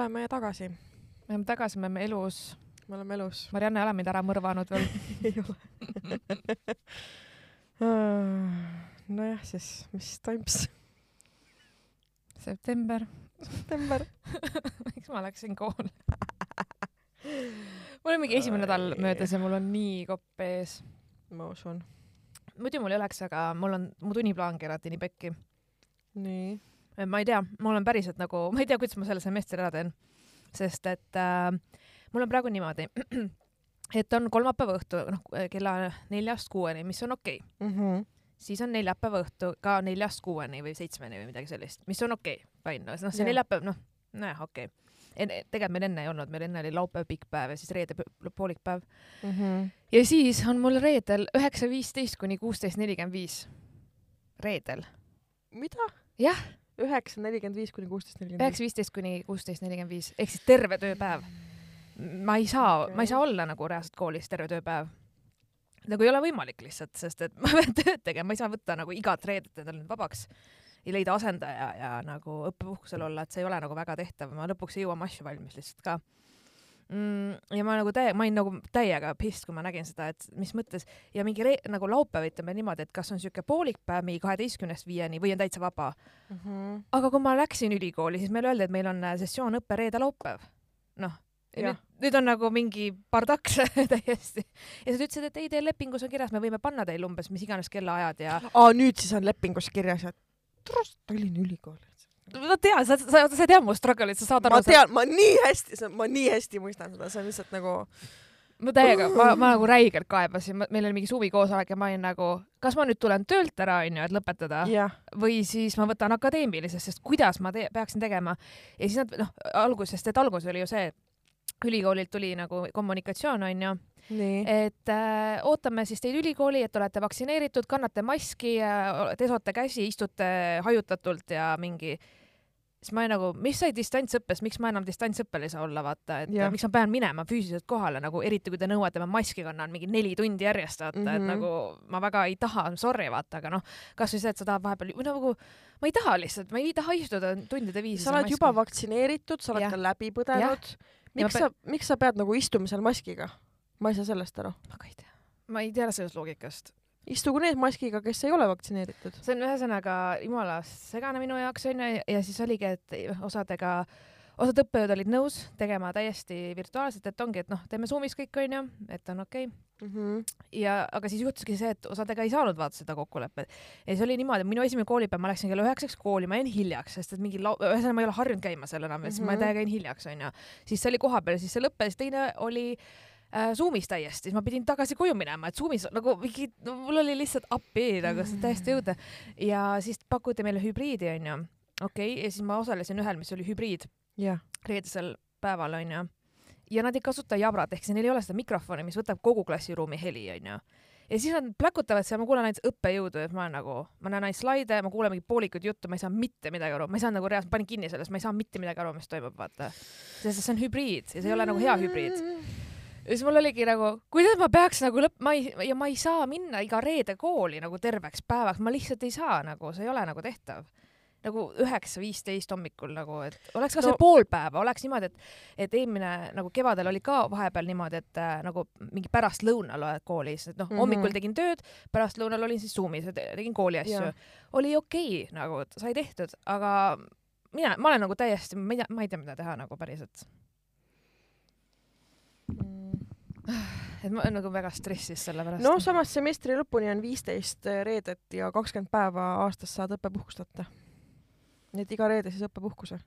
oleme tagasi, me oleme tagasi, me oleme elus. me oleme elus. Marianne ei ole mind ära mõrvanud veel. ei ole. nojah, siis mis toimus? september. september. miks ma läksin kooli? mul on mingi esimene nädal möödas ja mul on nii kopp ees. ma usun. muidu mul ei oleks, aga mul on, mu tunniplaan keerati nii pekki. nii. Ma ei tea, mul on päriselt nagu, ma ei tea, kuidas ma selle semestri ära teen. sest et äh, mul on praegu niimoodi, et on kolmapäeva õhtu, noh kella neljast kuueni, mis on okei okay.. Mhm. siis on neljapäeva õhtu ka neljast kuueni või seitsmeni või midagi sellist, mis on okei okay., fine, noh see Jah. neljapäev, noh, nojah, okei okay.. tegelikult meil enne ei olnud, meil enne oli laupäev pikk päev ja siis reede poolik päev. Mhm. ja siis on mul reedel üheksa viisteist kuni kuusteist nelikümmend viis. reedel. mida? jah, üheksa nelikümmend viis kuni kuusteist nelikümmend üheksa viisteist kuni kuusteist nelikümmend viis ehk siis terve tööpäev. ma ei saa okay., ma ei saa olla nagu reaalselt koolis terve tööpäev. nagu ei ole võimalik lihtsalt, sest et ma pean tööd tegema, ma ei saa võtta nagu igat reedet endale nüüd vabaks ja leida asendaja ja nagu õppepuhkusel olla, et see ei ole nagu väga tehtav, ma lõpuks ei jõua oma asju valmis lihtsalt ka mm,. ja ma nagu täie, ma olin nagu täiega pist, kui ma nägin seda, et mis mõttes ja mingi re- nagu laupäev ütleme niimoodi, et kas on siuke poolik päev mingi kaheteistkümnest viieni või on täitsa vaba Mhm. aga kui ma läksin ülikooli, siis meile öeldi, et meil on äh, sessioon õppe reede-laupäev. noh, nüüd, nüüd on nagu mingi bardaks täiesti. ja nad ütlesid, et ei, teil lepingus on kirjas, me võime panna teil umbes mis iganes kellaajad ja aa, nüüd siis on lepingus kirjas, et Trust Tallinna Ülikool. No tea, sa, sa, sa tead mu struggle'it, sa saad ma aru, tean, ma nii hästi, ma nii hästi mõistan seda, see on lihtsalt nagu ma täiega, ma, ma nagu räigelt kaebasin, meil oli mingi suvikoosolek ja ma olin nagu, kas ma nüüd tulen töölt ära, onju, et lõpetada jah, või siis ma võtan akadeemilisest, sest kuidas ma te peaksin tegema. ja siis nad noh, algusest, et algus oli ju see, ülikoolilt tuli nagu kommunikatsioon onju, nii. et äh, ootame siis teid ülikooli, et olete vaktsineeritud, kannate maski, pesate käsi, istute hajutatult ja mingi siis ma olin nagu, mis sai distantsõppes, miks ma enam distantsõppel ei saa olla, vaata, et ja. miks ma pean minema füüsiliselt kohale nagu eriti kui te nõuate, ma maski kannan mingi neli tundi järjest, vaata mm, -hmm. Mhm. et nagu ma väga ei taha, sorry, vaata, aga noh, kasvõi see, et sa tahad vahepeal või nagu ma ei taha lihtsalt, ma ei taha istuda tundide viisi. sa oled juba vaktsineeritud, sa oled Jah. ka läbi põdenud. Ja miks sa, miks sa pead nagu istuma seal maskiga? ma ei saa sellest aru. ma ka ei tea, ma ei tea sellest loogikast. Istugu need maskiga, kes ei ole vaktsineeritud. see on ühesõnaga jumala segane minu jaoks onju ja siis oligi, et osadega, osad õppejõud olid nõus tegema täiesti virtuaalselt, et ongi, et noh, teeme Zoomis kõik onju, et on okei okay. Mhm. ja, aga siis juhtuski see, et osadega ei saanud vaata seda kokkulepet. ja siis oli niimoodi, minu esimene koolipäev, ma läksin kella üheksaks kooli, ma jäin hiljaks, sest et mingi lau-, ühesõnaga ma ei ole harjunud käima seal enam ja siis ma Mhm. täiega jäin hiljaks onju. siis see oli kohapeal, siis see lõppes, teine oli äh, Zoomis täiesti, siis ma pidin tagasi koju minema, et Zoomis nagu mingi no,, mul oli lihtsalt appi nagu seda täiesti jõuda. ja siis pakuti meile hübriidi onju, okei okay,, ja siis ma osalesin ühel, mis oli hübriid jah, reedesel päeval onju. ja nad ei kasuta jabrat, ehk siis neil ei ole seda mikrofoni, mis võtab kogu klassiruumi heli onju. ja siis nad pläkutavad seal, ma kuulen ainult õppejõudu, et ma olen nagu, ma näen ainult slaide, ma kuulen mingit poolikut juttu, ma ei saa mitte midagi aru, ma ei saa nagu reaalselt, panin kinni sellest, ma ei saa mitte midagi aru, mis toimub, vaata. sest see on hübriid ja see ei ole nagu hea hübriid. Ja siis mul oligi nagu, kuidas ma peaks nagu lõpp, ma ei, ja ma ei saa minna iga reede kooli nagu terveks päevaks, ma lihtsalt ei saa nagu, see ei ole nagu tehtav. nagu üheksa viisteist hommikul nagu, et oleks kasvõi No- no. pool päeva, oleks niimoodi, et, et eelmine nagu kevadel oli ka vahepeal niimoodi, et äh, nagu mingi pärastlõunal oled koolis, et noh mm. -hmm. hommikul tegin tööd, pärastlõunal olin siis Zoomis ja te- tegin kooli asju oli okei okay, nagu, sai tehtud, aga mina, ma olen nagu täiesti, ma ei tea, ma ei tea, mida teha nagu päriselt. et ma olen nagu väga stressis selle pärast. no samas semestri lõpuni on viisteist reedet ja kakskümmend päeva aastas saad õppepuhkust võtta. nii et iga reede siis õppepuhkuse.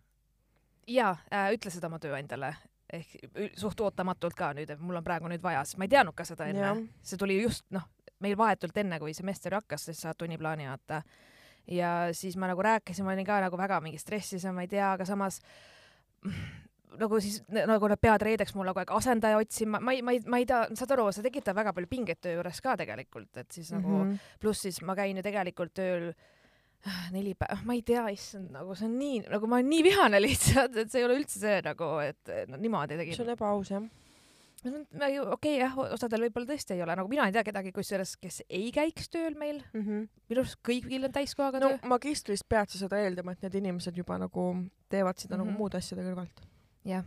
jaa äh,, ütle seda oma tööandjale ehk suht ootamatult ka nüüd, et mul on praegu nüüd vaja, sest ma ei teadnud ka seda enne. see tuli just noh, meil vahetult enne, kui semester hakkas, siis saad tunniplaani vaata. ja siis ma nagu rääkisin, ma olin ka nagu väga mingi stressis ja ma ei tea, aga samas nagu siis nagu nad peavad reedeks mulle kogu aeg asendaja otsima, ma ei, ma ei, ma ei tea, saad aru, see tekitab väga palju pinget töö juures ka tegelikult, et siis nagu mm Mhm. -hmm. pluss siis ma käin ju tegelikult tööl neli päeva, ma ei tea, issand, nagu see on nii, nagu ma olen nii vihane lihtsalt, et see ei ole üldse see nagu, et no, niimoodi tegin see. on ebaaus jah. okei okay, jah, osadel võib-olla tõesti ei ole, nagu mina ei tea kedagi kusjuures, kes ei käiks tööl meil, minu arust kõigil on täiskohaga no töö. magistris pead sa seda eeldama, et need inimesed juba nagu teevad seda mm -hmm. Mhm. nagu muude asjade kõrvalt. jah,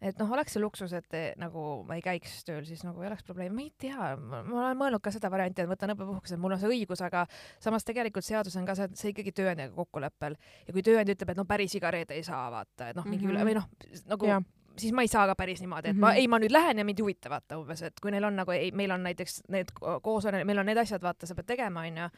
et noh, oleks see luksus, et eh, nagu ma ei käiks tööl, siis nagu ei oleks probleemi, ma ei tea, ma olen mõelnud ka seda varianti, et võtan õppepuhkuse, mul on see õigus, aga samas tegelikult seadus on ka see, et see ikkagi tööandjaga kokkuleppel ja kui tööandja ütleb, et no päris iga reede ei saa vaata, et noh, mingi Mhm. üle või noh, nagu Jah. siis ma ei saa ka päris niimoodi, et ma Mhm. ei, ma nüüd lähen ja mind ei huvita vaata umbes, et kui neil on nagu ei, meil on näiteks need ko- koos on, meil on need asjad, vaata, sa pead tegema, onju.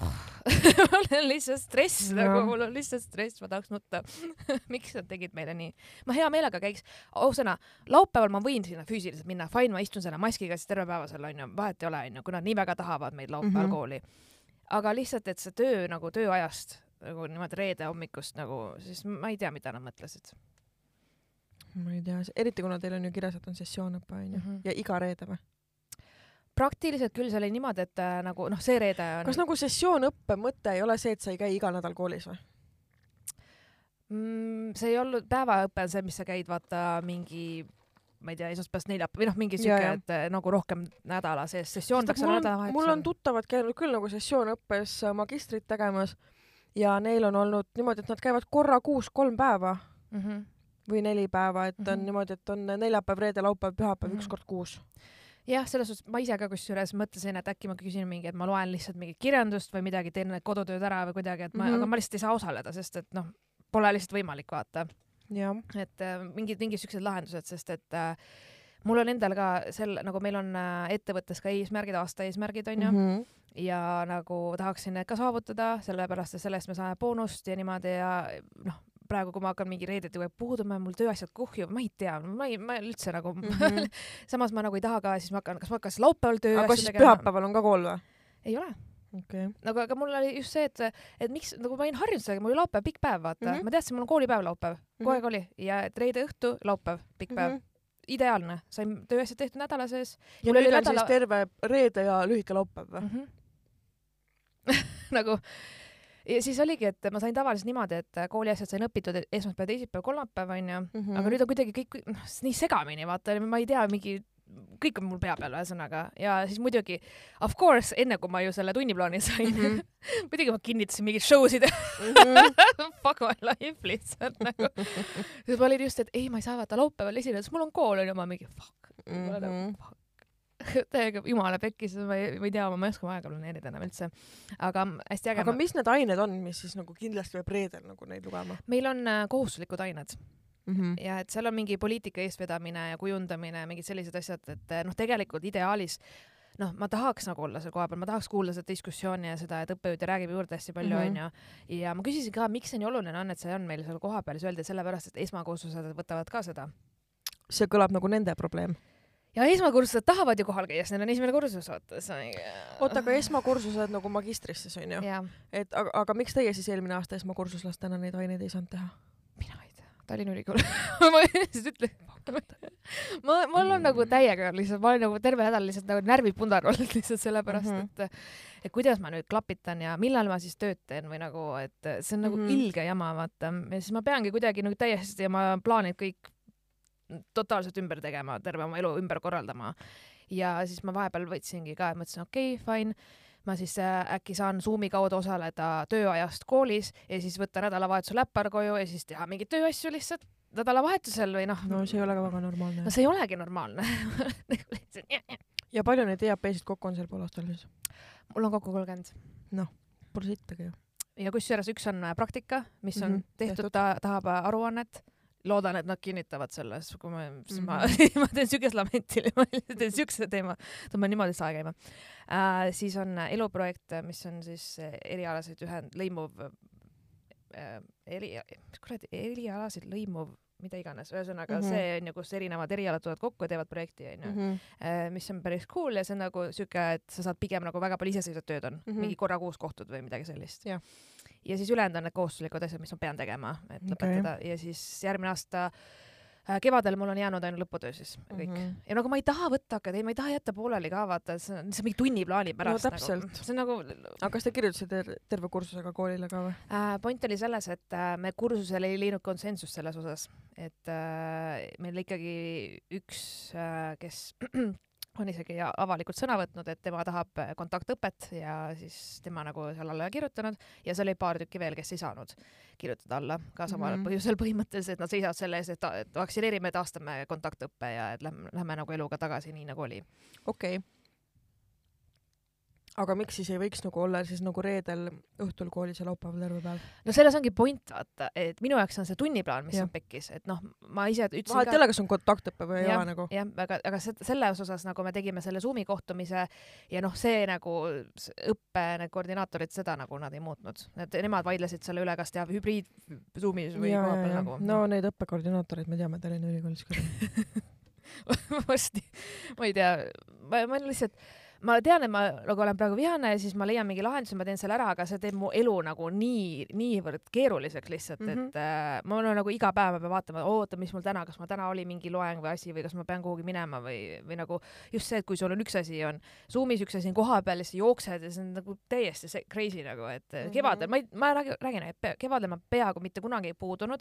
mul on lihtsalt stress Jah. nagu, mul on lihtsalt stress, ma tahaks nutta. miks nad tegid meile nii? ma hea meelega käiks, ausõna, laupäeval ma võin sinna füüsiliselt minna, fine, ma istun selle maskiga siis terve päeva seal onju, vahet ei ole onju, kui nad nii väga tahavad meid laupäeval mm. -hmm. kooli. aga lihtsalt, et see töö nagu tööajast nagu niimoodi reede hommikust nagu, siis ma ei tea, mida nad mõtlesid ma ei tea, eriti kuna teil on ju kirjas, et on sessioonõpe onju Mhm. ja iga reede või? Praktiliselt küll see oli niimoodi, et äh, nagu noh, see reede on kas nagu sessioonõppe mõte ei ole see, et sa ei käi iga nädal koolis või? mm,, see ei olnud päevaõpe on see, mis sa käid vaata mingi ma ei tea, esmaspäevast neljapäeva või noh, mingi siuke, et äh, nagu rohkem nädala sees, sessioon peaks mul olema on, mul on nädalavahetusel. tuttavad käinud küll nagu sessioonõppes äh, magistrit tegemas ja neil on olnud niimoodi, et nad käivad korra kuus kolm päeva Mm -hmm. või neli päeva, et on Mhm. niimoodi, et on neljapäev, reede, laupäev, pühapäev Mhm. üks kord kuus. jah, selles suhtes ma ise ka kusjuures mõtlesin, et äkki ma küsin mingi, et ma loen lihtsalt mingit kirjandust või midagi, teen need kodutööd ära või kuidagi, et ma mm, Mhm. -hmm. aga ma lihtsalt ei saa osaleda, sest et noh, pole lihtsalt võimalik vaata, et äh, mingid, mingid siuksed lahendused, sest et äh, mul on endal ka sel, nagu meil on äh, ettevõttes ka eesmärgid, aasta eesmärgid onju mm, Mhm. -hmm. ja nagu tahaksin need ka saavutada, sellepärast et selle eest me saame boonust ja niimoodi ja noh, praegu, kui ma hakkan mingi reedeti või puuduma mul tööasjad kuhjuvad, ma ei tea, ma ei, ma üldse nagu mm, -hmm. samas ma nagu ei taha ka, siis ma hakkan, kas ma hakkan siis laupäeval Mhm. aga tööasju kas siis pühapäeval on ka kool või? ei ole. okay.. nagu, aga mul oli just see, et, et miks nagu ma olin harjunud sellega, mul oli laupäev pikk päev, vaata mm. -hmm. ma teadsin, mul on koolipäev laupäev, kogu Mhm. aeg oli ja et reede õhtu, laupäev, pikk päev mm, -hmm. ideaalne, sain tööasjad tehtud nädala sees ja nüüd on nädala- siis terve reede ja lühike laupäev või? mm. -hmm. nagu ja siis oligi, et ma sain tavaliselt niimoodi, et kooliasjad sain õpitud esmaspäev, teisipäev, kolmapäev onju, Mhm. aga nüüd on kuidagi kõik noh, nii segamini, vaata, ma ei tea, mingi kõik on mul pea peal ühesõnaga ja siis muidugi of course enne kui ma ju selle tunniplaani sain mm, Mhm. -hmm. muidugi ma kinnitasin mingeid show sid fuck my life lihtsalt nagu. siis ma olin just, et ei, ma ei saa vaata laupäeval esineda, sest mul on kool onju, ma mingi fuck, ma olen nagu fuck. täiega jumala pekkis, ma ei, ma ei tea, ma ei oska oma aega planeerida enam üldse. aga hästi äge aga. mis need ained on, mis siis nagu kindlasti peab reedel nagu neid lugema meil on äh, kohustuslikud ained mm? -hmm. ja et seal on mingi poliitika eestvedamine ja kujundamine, mingid sellised asjad, et eh, noh, tegelikult ideaalis noh, ma tahaks nagu olla seal kohapeal, ma tahaks kuulda seda diskussiooni ja seda, et õppejõud räägib juurde hästi palju, Mhm. onju. ja ma küsisin ka, miks see nii oluline on, et see on meil seal kohapeal, siis öeldi, et sellepärast, et esmakursused võtavad ka seda. see kõlab nagu nende probleem. Ja esmakursused tahavad ju kohal käia, sest neil on esimene kursus, vaata. oota, aga esmakursused nagu magistris siis onju? et aga, aga miks teie siis eelmine aasta esmakursuslastena neid aineid ei saanud teha? mina ei tea, Tallinna Ülikool ma lihtsalt ütlen, ma, mul on nagu täiega lihtsalt, ma olen nagu terve nädal lihtsalt nagu närvid pundar olnud lihtsalt sellepärast mm, -hmm. et et kuidas ma nüüd klapitan ja millal ma siis tööd teen või nagu, et see on nagu mm. -hmm. ilge jama, vaata. ja siis ma peangi kuidagi nagu täiesti oma plaanid kõik totaalselt ümber tegema, terve oma elu ümber korraldama. ja siis ma vahepeal võtsingi ka, et mõtlesin, okei okay,, fine, ma siis äh, äkki saan Zoomi kaudu osaleda tööajast koolis ja siis võtta nädalavahetusel äppar koju ja siis teha mingeid tööasju lihtsalt nädalavahetusel või noh no see ei ole ka väga normaalne no. see ei olegi normaalne ja palju neid EAP-sid kokku on seal poolaastal siis? mul on kokku kolmkümmend Pole sittagi ju. ja kusjuures üks on praktika, mis on mm -hmm, tehtud, tehtud. ta tahab aruannet. loodan, et nad kinnitavad selle, siis kui ma, siis ma Mhm. ma teen siukest lamenti, ma teen siukse teema, tõmban niimoodi saa käima äh,. siis on äh, eluprojekt, mis on siis äh, erialasid ühend-, lõimuv äh, eri, mis kuradi, erialasid lõimuv, mida iganes, ühesõnaga mm. -hmm. see on ju, kus erinevad erialad tulevad kokku ja teevad projekti onju mm. -hmm. mis on päris cool ja see on nagu siuke, et sa saad pigem nagu väga palju iseseisvat tööd on mm. -hmm. mingi korra kuus kohtud või midagi sellist Jah. Ja siis ülejäänud on need kohustuslikud asjad, mis ma pean tegema, et Okei. lõpetada ja siis järgmine aasta äh, kevadel mul on jäänud ainult lõputöö siis kõik mm. -hmm. ja nagu ma ei taha võtta akadeemia, ma ei taha jätta pooleli ka vaata, see on, see on mingi tunniplaani pärast No nagu.. see on nagu aga kas te kirjutasite ter- terve kursusega koolile ka või? äh,. point oli selles, et äh, me kursusel ei leidnud konsensust selles osas, et äh, meil ikkagi üks äh,, kes on isegi avalikult sõna võtnud, et tema tahab äh, kontaktõpet ja siis tema nagu seal alla kirjutanud ja seal oli paar tükki veel, kes ei saanud kirjutada alla ka samal mm. -hmm. põhjusel põhimõtteliselt, et nad seisavad selle eest, et, et vaktsineerime, taastame kontaktõppe ja et lähme, lähme nagu eluga tagasi nii nagu oli. okei okay.. Aga miks siis ei võiks nagu olla siis nagu reedel õhtul koolis ja laupäeval terve päev? no selles ongi point, vaata, et minu jaoks on see tunniplaan, mis Jah. on pekkis, et noh, ma ise ütlesin vahet ei ole, kas on kontaktõpe või ei ole nagu. jah, aga, aga se- selles osas nagu me tegime selle Zoomi kohtumise ja noh, see nagu õppe need koordinaatorid seda nagu nad ei muutnud, et nemad vaidlesid selle üle, kas teha hübriid Zoomis või ja, koha ja, peal ja nagu. no neid õppekoordinaatoreid me teame Tallinna Ülikoolis küll. varsti, ma ei tea, ma, ma lihtsalt, ma tean, et ma nagu olen praegu vihane ja siis ma leian mingi lahenduse, ma teen selle ära, aga see teeb mu elu nagu nii, niivõrd keeruliseks lihtsalt mm, Mhm. -hmm. et äh, ma olen nagu iga päev ma pean vaatama, oota, mis mul täna, kas mul täna oli mingi loeng või asi või kas ma pean kuhugi minema või, või nagu just see, et kui sul on üks asi on Zoomis, üks asi on kohapeal ja siis jooksed ja see on nagu täiesti see crazy nagu, et mm Mhm. -hmm. kevadel, ma ei, ma räägin, räägin, et kevadel ma peaaegu mitte kunagi ei puudunud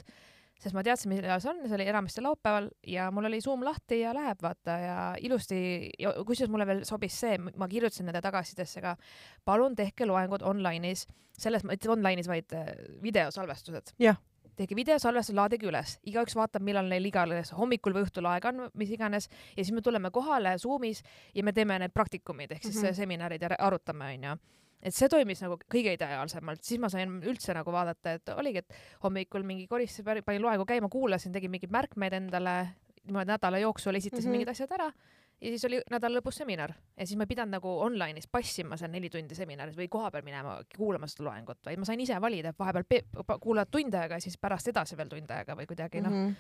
sest ma teadsin, millal see on, see oli enamasti laupäeval ja mul oli Zoom lahti ja läheb vaata ja ilusti, kusjuures mulle veel sobis see, ma kirjutasin nende tagasisidesse ka, palun tehke loengud online'is, selles, mitte online'is, vaid äh, videosalvestused. Tehke videosalvestus, laadige üles, igaüks vaatab, millal neil iganes hommikul või õhtul aega on, mis iganes ja siis me tuleme kohale Zoomis ja me teeme need praktikumid ehk siis mm. -hmm. seminarid ja arutame, onju et see toimis nagu kõige ideaalsemalt, siis ma sain üldse nagu vaadata, et oligi, et hommikul mingi koristas, panin loengu käima, kuulasin, tegin mingeid märkmeid endale, niimoodi nädala jooksul esitasin mm. -hmm. mingid asjad ära ja siis oli nädala lõpus seminar ja siis ma ei pidanud nagu online'is passima seal neli tundi seminaris või kohapeal minema kuulama seda loengut, vaid ma sain ise valida, et vahepeal pe- kuulad tund aega ja siis pärast edasi veel tund aega või kuidagi noh, Mhm.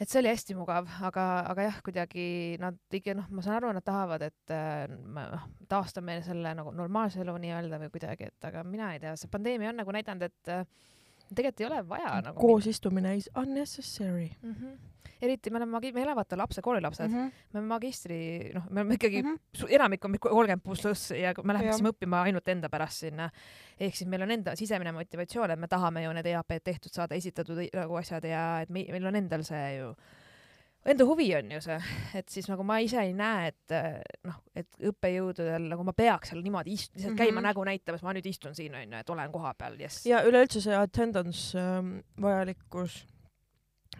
et see oli hästi mugav, aga, aga jah, kuidagi nad ikka noh, ma saan aru, nad tahavad, et äh, noh, taastame selle nagu normaalse elu nii-öelda või kuidagi, et aga mina ei tea, see pandeemia on nagu näidanud, et äh, tegelikult ei ole vaja nagu koos istumine is unnecessary mm. -hmm. eriti me oleme me elame vaata lapse, koolilapsed mm, -hmm. me oleme magistri, noh, me oleme ikkagi mm. -hmm. enamik on kolmkümmend pluss pluss ja me Jah. läheksime õppima ainult enda pärast sinna. ehk siis meil on enda sisemine motivatsioon, et me tahame ju need EAP-d tehtud saada, esitatud nagu asjad ja et me, meil on endal see ju enda huvi on ju see, et siis nagu ma ise ei näe, et eh, noh, et õppejõududel nagu ma peaks seal niimoodi ist-, lihtsalt käima Mhm. nägu näitamas, ma nüüd istun siin onju, et olen kohapeal, jess. ja üleüldse see attendance ähm, vajalikkus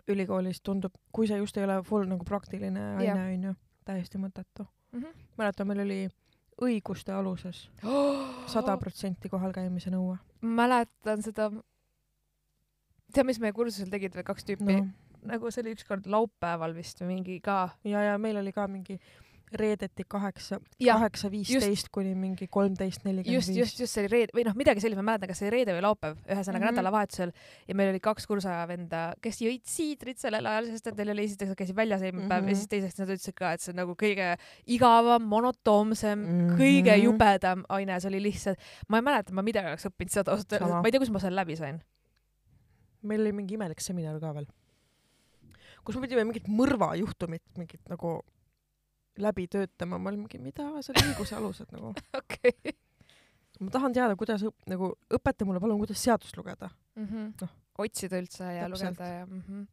ülikoolis tundub, kui see just ei ole full nagu praktiline aine onju, täiesti mõttetu. mm -hmm. mäletan, meil oli õiguste aluses sada protsenti kohalkäimise nõue. mäletan seda, tead, mis meie kursusel tegid või kaks tüüpi no., nagu see oli ükskord laupäeval vist või mingi ka. ja, ja meil oli ka mingi reedeti kaheksa, kaheksa viisteist kuni mingi kolmteist nelikümmend just, just, just see oli reede või noh, midagi sellist, ma ei mäleta, kas see oli reede või laupäev, ühesõnaga mm. -hmm. nädalavahetusel ja meil oli kaks kursavenda, kes jõid siidrit sellel ajal, sest et neil oli esiteks käisid väljas eelmine mm -hmm. päev ja Mhm. siis teiseks nad ütlesid ka, et see on nagu kõige igavam, monotoomsem mm. -hmm. kõige jubedam aine, see oli lihtsalt, ma ei mäleta, ma midagi oleks õppinud seda ausalt öeldes, ma ei tea, kus ma selle läbi sain. meil oli mingi imelik seminar ka veel, kus me pidime mingit mõrvajuhtumit mingit nagu läbi töötama, ma olin mingi, mida, see oli õiguse alused nagu. okei. ma tahan teada, kuidas õp-, nagu õpeta mulle palun, kuidas seadust lugeda. Noh, otsida üldse ja täpselt. lugeda ja mm. -hmm.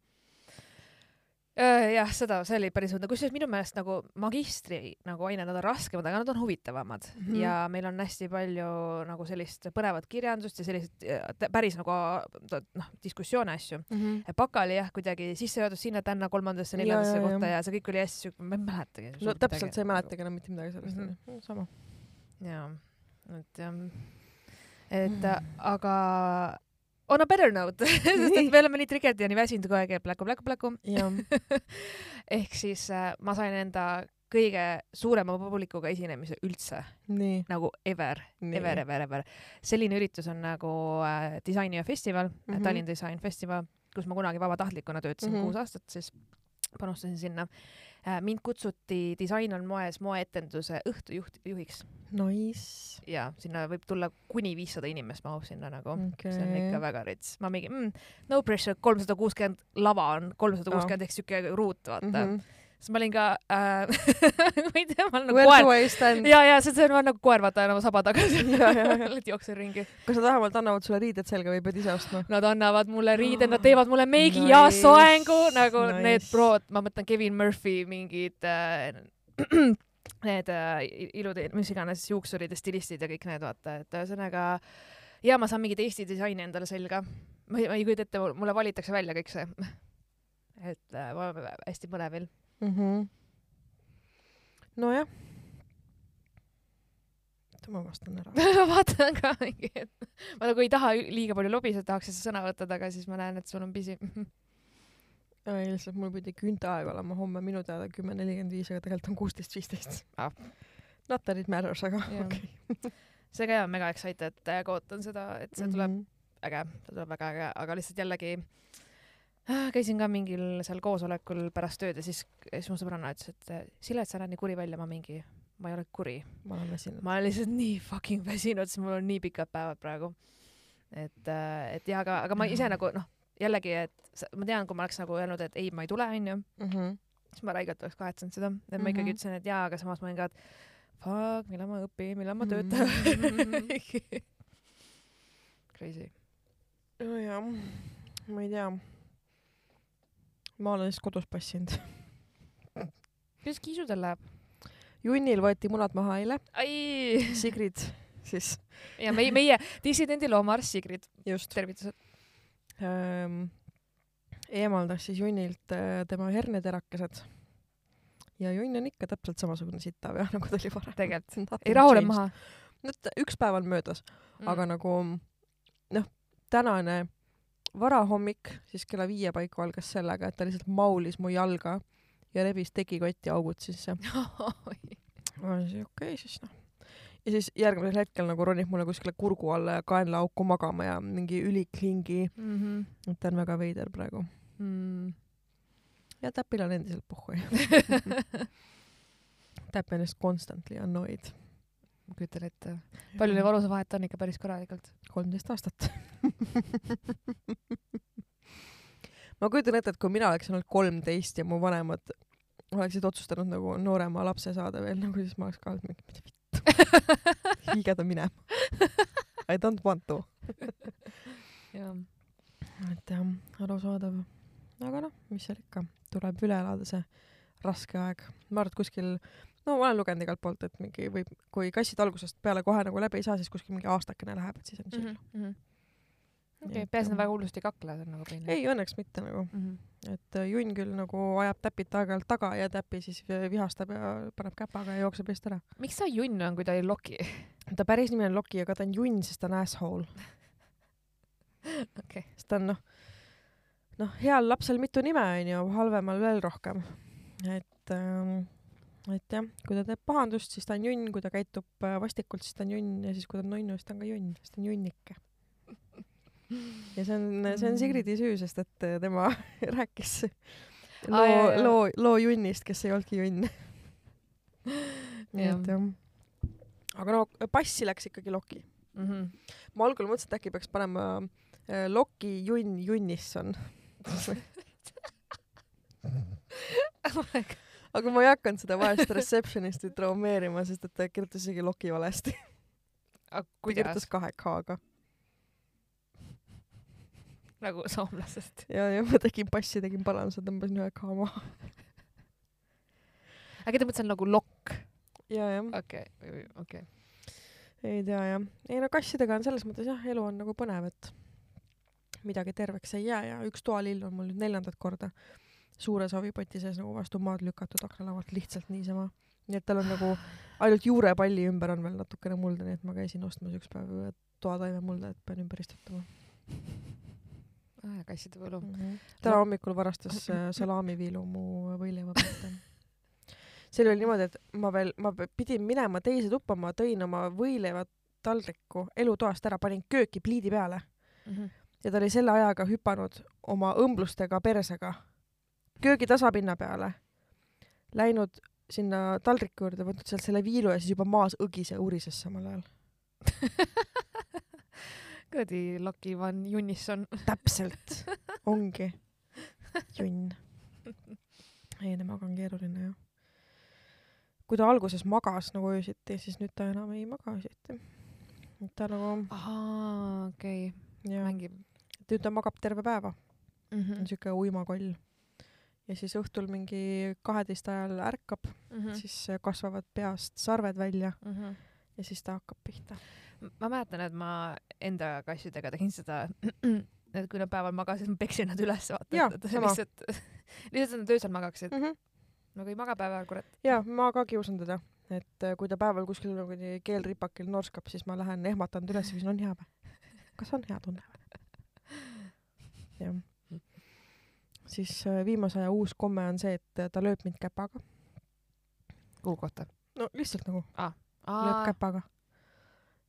jah, seda, see oli päris õudne, kusjuures minu meelest nagu magistri nagu ained, nad on raskemad, aga nad on huvitavamad mm. -hmm. ja meil on hästi palju nagu sellist põnevat kirjandust ja selliseid tä- päris nagu noh, diskussioone asju. baka oli jah, kuidagi sissejuhatus sinna-tänna kolmandasse, Ja, neljandasse ja, ja. kohta ja see kõik oli hästi siuke, ma ei mäletagi. no täpselt, sa ei mäletagi enam mitte midagi sellest Mhm. onju. sama. jaa, et jah, et mm. Mm. aga on a better note, sest et me oleme nii trigger'd ja nii väsinud kogu aeg, et pläku, pläku, pläku. ehk siis äh, ma sain enda kõige suurema publikuga esinemise üldse nagu ever, ever, ever, ever. selline üritus on nagu äh, disainiö festival mm. -hmm. Tallinn Design Festival, kus ma kunagi vabatahtlikuna töötasin mm. -hmm. kuus aastat, siis panustasin sinna. Mind kutsuti Disain on moes moeetenduse õhtujuht, juhiks Nice. ja sinna võib tulla kuni viissada inimest mahub sinna nagu okay. see on ikka. väga rits. ma mingi mm,, no pressure, kolmsada kuuskümmend lava on, kolmsada kuuskümmend ehk siuke ruut, vaata mm. -hmm. Siis ma olin ka äh, ma ei tea, ma olen nagu Where koer ja, ja see, see on nagu koer, vaata enam saba tagasi jooksen ringi. kas nad vähemalt annavad sulle riided selga või pead ise ostma? Nad annavad mulle riided, nad teevad mulle meigi Nice, ja soengu nagu nice. need prod, ma mõtlen Kevin Murphy mingid äh, need äh, ilud, mis iganes juuksurid ja stilistid ja kõik need, vaata, et ühesõnaga ja ma saan mingit Eesti disaini endale selga. ma ei, ma ei kujuta ette, mulle valitakse välja kõik see. et äh, ma olen hästi põnevil. mm. -hmm. nojah. oota, ma vastan ära. ma vaatan ka mingi, et ma nagu ei taha liiga palju lobiseda, tahaks lihtsalt sõna võtta, aga siis ma näen, et sul on pisi. ei, lihtsalt mul pidi künteaeg olema homme minu teada kümme nelikümmend viis, aga tegelikult on kuusteist viisteist Ah.. Not that it matters, aga okei. see ka on mega excited, täiega ootan seda, et see tuleb Mhm. äge, see tuleb väga äge, aga lihtsalt jällegi äh, käisin ka mingil seal koosolekul pärast tööd ja siis, siis mu sõbranna ütles, et Silet, sa näed nii kuri välja, ma mingi, ma ei ole kuri, ma olen väsinud. ma olen lihtsalt nii fucking väsinud, sest mul on nii pikad päevad praegu. et, et ja aga, aga ma ise nagu noh, jällegi, et ma tean, kui ma oleks nagu öelnud, et ei, ma ei tule, onju, Mhm. siis ma räigelt oleks kahetsenud seda, et ma ikkagi Mhm. ütlesin, et jaa, aga samas ma olin ka, et fuck, millal ma õpin, millal ma töötan Mhm. Crazy. nojah, ma ei tea. Ma olen lihtsalt kodus passinud. kuidas kiisudel läheb? junnil võeti munad maha eile, Sigrid siis ja meie, meie dissidendi loomaarst Sigrid, tervitused. ähm, eemaldas siis junnilt äh, tema herneterakesed. ja junn on ikka täpselt samasugune sitav jah, nagu ta oli varem. tegelikult, ei rahune. maha t- üks päev on möödas, mm. aga nagu noh, tänane varahommik siis kella viie paiku algas sellega, et ta lihtsalt maulis mu jalga ja rebis tekikotti augud sisse. ma olin siis okei okay, siis noh. ja siis järgmisel hetkel nagu ronib mulle kuskile kurgu alla ja kaenlaauku magama ja mingi üliklingi, mm. -hmm. et ta on väga veider praegu. mm. ja Täpil on endiselt pohhu. Täpp on just constantly annoyed. Ma kujutan ette, palju neil vanusevahet on ikka päris korralikult. kolmteist aastat. ma kujutan ette, et kui mina oleks olnud kolmteist ja mu vanemad oleksid otsustanud nagu noorema lapse saada veel nagu, siis ma oleks ka olnud mingi, mida vittu, viige ta minema. I don't want to. jah, et jah, arusaadav. aga noh, mis seal ikka, tuleb üle elada see raske aeg. ma arvan, et kuskil, no ma olen lugenud igalt poolt, et mingi võib, kui kassid algusest peale kohe nagu läbi ei saa, siis kuskil mingi aastakene läheb, et siis on chill. Mhm, okei Nii, et, peaasi, et nad väga hullusti ei kakle, see on nagu põhiline. ei, õnneks mitte nagu, mm. -hmm. et äh, junn küll nagu ajab täpit aeg-ajalt taga ja täpi siis vi- vihastab ja paneb käpaga ja jookseb eest ära. miks ta junn on, kui ta ei loki? ta päris nimi on Loki, aga ta on junn, sest ta on asshole. okei, sest ta on noh, noh, heal lapsel mitu nime onju, halvemal veel rohkem. et ähm,, et jah, kui ta teeb pahandust, siis ta on junn, kui ta käitub äh, vastikult, siis ta on junn ja siis kui ta on nunnu, siis ta on ka junn, sest ta on junnike. ja see on, see on Sigridi süü, sest et äh, tema rääkis loo jaa. loo, loo junnist, kes ei olnudki junn. nii et jah. aga no passi läks ikkagi Loki. Mhm. ma algul mõtlesin, et äkki peaks panema äh, Loki junn Junnisson. Aga ma ei hakanud seda vaest receptionist'i traumeerima, sest et ta kirjutas isegi Loki valesti. aga ta kirjutas kahe K-ga. nagu soomlasest. ja, ja ma tegin passi, tegin paranduse, tõmbasin ühe K maha. äkki ta mõtles nagu lokk? ja, jah, okei, okei. ei tea jah. ei no kassidega on selles mõttes jah, elu on nagu põnev, et midagi terveks ei jää ja üks toalill on mul nüüd neljandat korda suure savipoti sees nagu vastu maad lükatud aknalaualt lihtsalt niisama. nii et tal on nagu ainult juurepalli ümber on veel natukene mulda, nii et ma käisin ostmas üks päev toataimemulda, et pean ümber istutama kasside võlu. mm. -hmm. täna hommikul varastas äh, salamiviilu mu võileiva pealt. seal oli niimoodi, et ma veel, ma pidin minema teise tuppa, ma tõin oma võileivataldriku elutoast ära, panin kööki pliidi peale Mhm. ja ta oli selle ajaga hüpanud oma õmblustega persega köögi tasapinna peale, läinud sinna taldriku juurde, võtnud sealt selle viilu ja siis juba maas õgis ja urises samal ajal. kuradi Lucky Van Junnisson. täpselt, ongi junn. ei, temaga on keeruline jah. kui ta alguses magas nagu öösiti, siis nüüd ta enam ei maga öösiti. et ta nagu ahaa, okei, jah, mängib nüüd ta magab terve päeva, mm. -hmm. siuke uimakoll. Ja siis õhtul mingi kaheteist ajal ärkab mm. mm., -hmm. siis äh, kasvavad peast sarved välja Mm -hmm. ja siis ta hakkab pihta. ma mäletan, et ma enda kassidega tegin seda, et kui nad päeval magasid, ma peksin nad üles, vaata Jaa,, et lihtsalt, lihtsalt nad öösel magaksid. Mm -hmm. nagu ei maga päeval, kurat. ja ma ka kiusan teda, et äh, kui ta päeval kuskil nagu keelripakil norskab, siis ma lähen ehmatan ta üles ja küsin, on hea või? kas on hea tunne või? jah. Siis äh, viimase aja uus komme on see, et äh, ta lööb mind käpaga. kuhu kohta? no lihtsalt nagu lööb käpaga.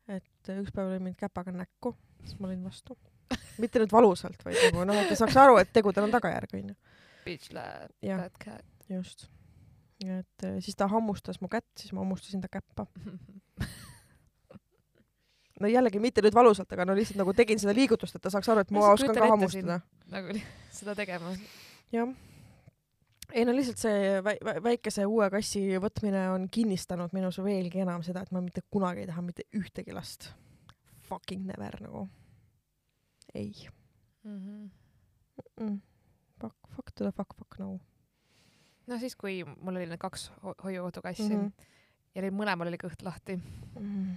et äh, üks päev lõi mind käpaga näkku, siis ma lõin vastu. mitte nüüd valusalt, vaid nagu noh, et ta saaks aru, et tegudel on tagajärg, onju. Bitch jah, that cat. just. et siis ta hammustas mu kätt, siis ma hammustasin ta käppa. no jällegi mitte nüüd valusalt, aga no lihtsalt nagu tegin seda liigutust, et ta saaks aru, et ma oskan ka hammustada. nagu seda tegema. jah. ei no lihtsalt see vä vä väikese uue kassi võtmine on kinnistanud minus veelgi enam seda, et ma mitte kunagi ei taha mitte ühtegi last. Fucking never nagu. ei Mhm. mm.. Fuck, fuck to the fuck, fuck no no siis, kui mul oli need kaks ho hoiukodu-kassi mm mm. -hmm. -hmm. ja neil mõlemal oli kõht lahti Mm.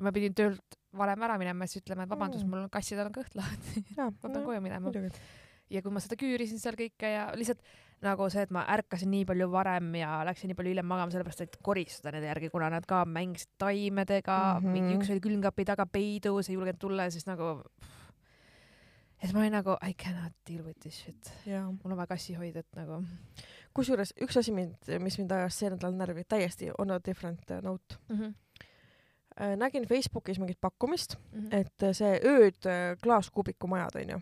Ja ma pidin töölt varem ära minema, siis ütlema, et vabandust Mm. mul on kassidel on kõht lahti, ma pean koju minema. ja kui ma seda küürisin seal kõike ja lihtsalt nagu see, et ma ärkasin nii palju varem ja läksin nii palju hiljem magama, sellepärast et koristada nende järgi, kuna nad ka mängisid taimedega mm. -hmm. mingi üks oli külmkapi taga peidus, ei julgenud tulla ja siis nagu. ja siis ma olin nagu I cannot deal with this shit, jaa. mul on vaja kassi hoida, et nagu. kusjuures üks asi mind, mis mind ajas see nädal närvi, täiesti on a different uh, note. Mm -hmm. Nägin Facebookis mingit pakkumist, Mm -hmm. et äh, see ööd äh, klaaskuubiku majad onju,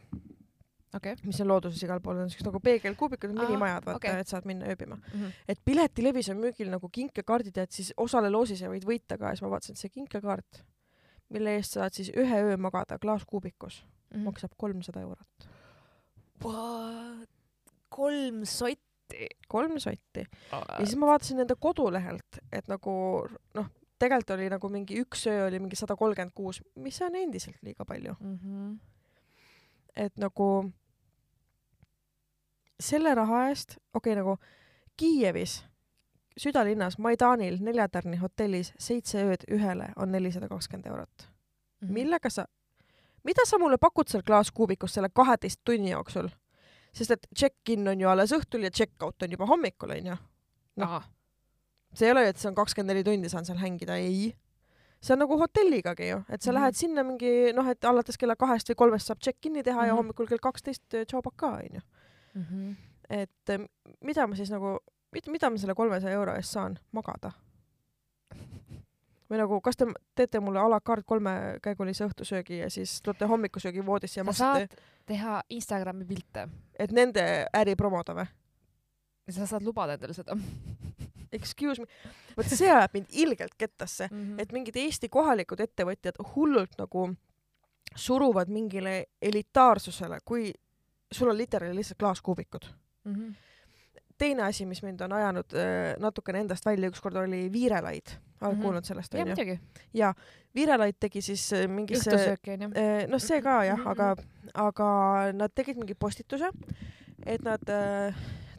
okei mis on looduses igal pool, on siuksed nagu peegelkuubikud, minimajad, vaata okay., et saad minna ööbima. okay.. et piletilevis on müügil nagu kinkekaardid ja et siis osale loosis ja võid võita ka ja siis ma vaatasin, et see kinkekaart, mille eest saad siis ühe öö magada klaaskuubikus, Mm -hmm. maksab kolmsada eurot. Kolm sotti. kolm sotti. ja siis ma vaatasin nende kodulehelt, et nagu noh, tegelikult oli nagu mingi üks öö oli mingi sada kolmkümmend kuus, mis on endiselt liiga palju. mm. -hmm. et nagu selle raha eest, okei okay,, nagu Kiievis, südalinnas Maidanil neljatärni hotellis seitse ööd ühele on nelisada kakskümmend eurot. Mhm. millega sa, mida sa mulle pakud seal klaaskuubikus selle kaheteist tunni jooksul? sest et check-in on ju alles õhtul ja check-out on juba hommikul onju. noh. See ei ole ju, et see on kakskümmend neli tundi saan seal hängida, ei. see on nagu hotelligagi ju, et sa mm. -hmm. lähed sinna mingi noh, et alates kella kahest või kolmest saab check-in'i teha mm -hmm. ja Mhm. hommikul kell kaksteist äh, tšau pakaa onju. Mhm. et eh, mida ma siis nagu, mida ma selle kolmesaja euro eest saan magada? või nagu, kas te teete mulle a la carte kolmekäigulise õhtusöögi ja siis toote hommikusöögi voodisse ja sa maksate, saad teha Instagrami pilte. et nende äri promoda või? sa saad lubada endale seda Excuse me, vot see ajab mind ilgelt kettasse, mm. -hmm. et mingid Eesti kohalikud ettevõtjad hullult nagu suruvad mingile elitaarsusele, kui sul on literaali lihtsalt klaaskuubikud. mm. -hmm. teine asi, mis mind on ajanud äh, natukene endast välja, ükskord oli Viirelaid, oled Mhm. kuulnud sellest onju? muidugi. Viirelaid tegi siis äh, mingisse, onju. noh, see ka jah, Mhm. aga, aga nad tegid mingi postituse, et nad äh,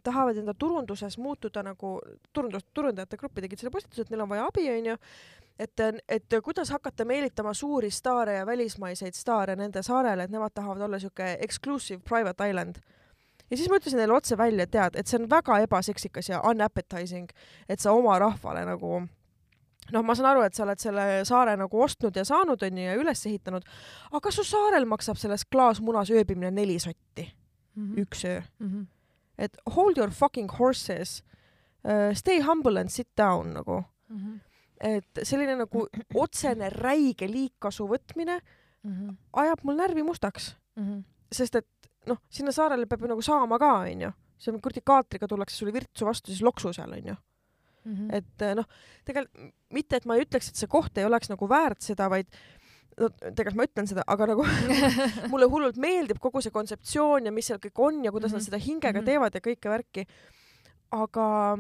tahavad enda turunduses muutuda nagu turundus, turundajate gruppi tegid selle postituse, et neil on vaja abi, onju. et, et kuidas hakata meelitama suuri staare ja välismaiseid staare nende saarele, et nemad tahavad olla siuke exclusive private island. ja siis ma ütlesin neile otse välja, et tead, et see on väga ebaseksikas ja unappetizing, et sa oma rahvale nagu noh, ma saan aru, et sa oled selle saare nagu ostnud ja saanud onju ja üles ehitanud, aga su saarel maksab selles klaasmunas ööbimine neli sotti, Mhm. üks öö. -hmm. Et hold your fucking horses uh,, stay humble and sit down nagu, Mm -hmm. et selline nagu otsene räige liigkasu võtmine Mm -hmm. ajab mul närvi mustaks, Mm -hmm. sest et noh, sinna saarele peab ju nagu saama ka onju, see on kuradi kaatriga tullakse sulle virtsu vastu, siis loksu seal onju, Mm -hmm. et eh, noh, tegelikult mitte, et ma ei ütleks, et see koht ei oleks nagu väärt seda, vaid no tegelikult ma ütlen seda, aga nagu mulle hullult meeldib kogu see kontseptsioon ja mis seal kõik on ja kuidas mm -hmm. nad Mhm. seda hingega mm. -hmm. teevad ja kõike värki. aga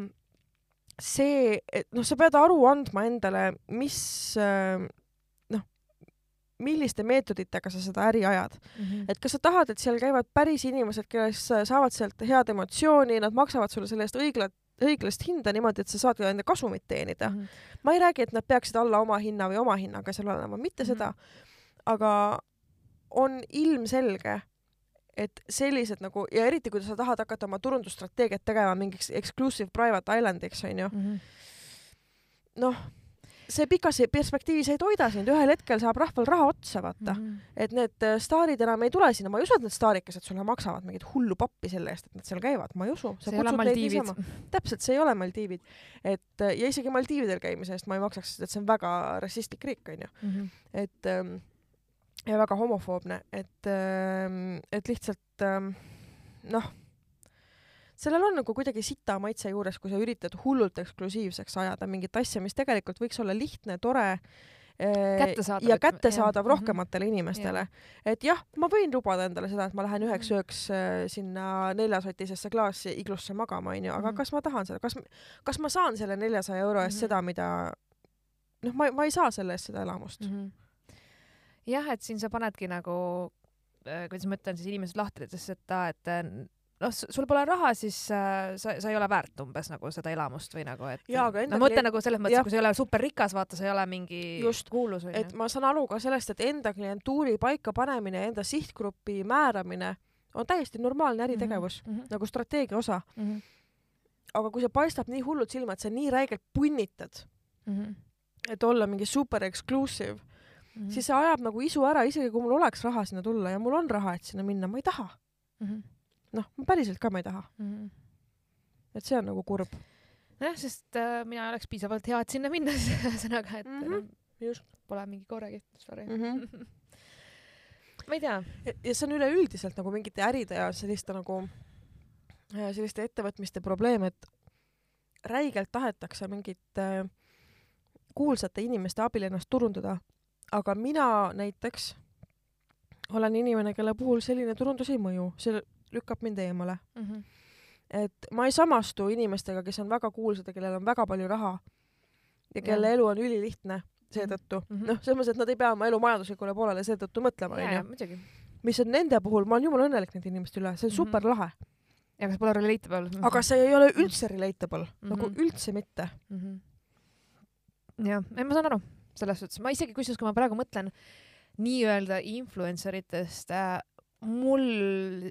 see, et noh, sa pead aru andma endale, mis äh, noh, milliste meetoditega sa seda äri ajad. Mhm. et kas sa tahad, et seal käivad päris inimesed, kes saavad sealt head emotsiooni, nad maksavad sulle selle eest õiglat, õiglast hinda niimoodi, et sa saad enda kasumit teenida. Mhm. ma ei räägi, et nad peaksid alla oma hinna või oma hinnaga seal olema, mitte Mhm. seda, aga on ilmselge, et sellised nagu ja eriti kui sa tahad hakata oma turundusstrateegiat tegema mingiks exclusive private island'iks onju, Mhm. noh, see pikas perspektiivis ei toida sind, ühel hetkel saab rahval raha otsa, vaata. Mhm. et need äh, staarid enam ei tule sinna, ma ei usu, et need staarikesed sulle maksavad mingit hullu pappi selle eest, et nad seal käivad, ma ei usu. see ei ole Maldiivid. täpselt, see ei ole Maldiivid. et äh, ja isegi Maldiividel käimise eest ma ei maksaks, sest et see on väga rassistlik riik, onju. Mhm. et ähm, ja väga homofoobne, et ähm,, et lihtsalt ähm, noh, sellel on nagu kuidagi sita maitse juures, kui sa üritad hullult eksklusiivseks ajada mingit asja, mis tegelikult võiks olla lihtne, tore äh, Kättesaadav, ja kättesaadav jah. rohkematele inimestele. et jah, ma võin lubada endale seda, et ma lähen üheks ööks äh, sinna neljasotisesse klaasi iglusse magama, onju, aga Mhm. kas ma tahan seda, kas, kas ma saan selle neljasaja euro eest Mhm. seda, mida noh, ma, ma ei saa selle eest seda elamust. Mhm. jah, et siin sa panedki nagu, kuidas ma ütlen siis inimesed lahtritesse, et et noh, sul pole raha, siis äh, sa, sa ei ole väärt umbes nagu seda elamust või nagu, et Jaa, no ma mõtlen klient- nagu selles mõttes kui sa ei ole superrikas, vaata, sa ei ole mingi Just, kuulus et onju. ma saan aru ka sellest, et enda klientuuri paikapanemine ja enda sihtgrupi määramine on täiesti normaalne äritegevus mm, Mhm. -hmm. nagu strateegia osa. Mhm. aga kui see paistab nii hullult silma, et sa nii räigelt punnitad, Mhm. et olla mingi super exclusive mm, Mhm. -hmm. siis see ajab nagu isu ära, isegi kui mul oleks raha sinna tulla ja mul on raha, et sinna minna, ma ei taha. Mhm. noh, päriselt ka ma ei taha, Mhm. et see on nagu kurb. nojah, sest äh, mina ei oleks piisavalt hea, et sinna minna, ühesõnaga, et Mhm. enam just pole mingi korrakiht, sorry mm. -hmm. ma ei tea. ja see on üleüldiselt nagu mingite äride ja selliste nagu äh, selliste ettevõtmiste probleem, et räigelt tahetakse mingit äh, kuulsate inimeste abil ennast turundada, aga mina näiteks olen inimene, kelle puhul selline turundus ei mõju, see lükkab mind eemale. Mhm. et ma ei samastu inimestega, kes on väga kuulsad ja kellel on väga palju raha ja kelle Jah. elu on ülilihtne seetõttu Mhm. noh, selles mõttes, et nad ei pea oma elu majanduslikule poolele seetõttu mõtlema, ja, ja onju. mis on nende puhul, ma olen jumala õnnelik nende inimeste üle, see on Mhm. super lahe. ja kas pole relatable? aga see ei ole üldse relatable mm, -hmm. nagu Mhm. üldse mitte. mm. -hmm. jah, ei ma saan aru, selles suhtes, ma isegi kusjuures, kui ma praegu mõtlen nii-öelda influencer itest äh,, mul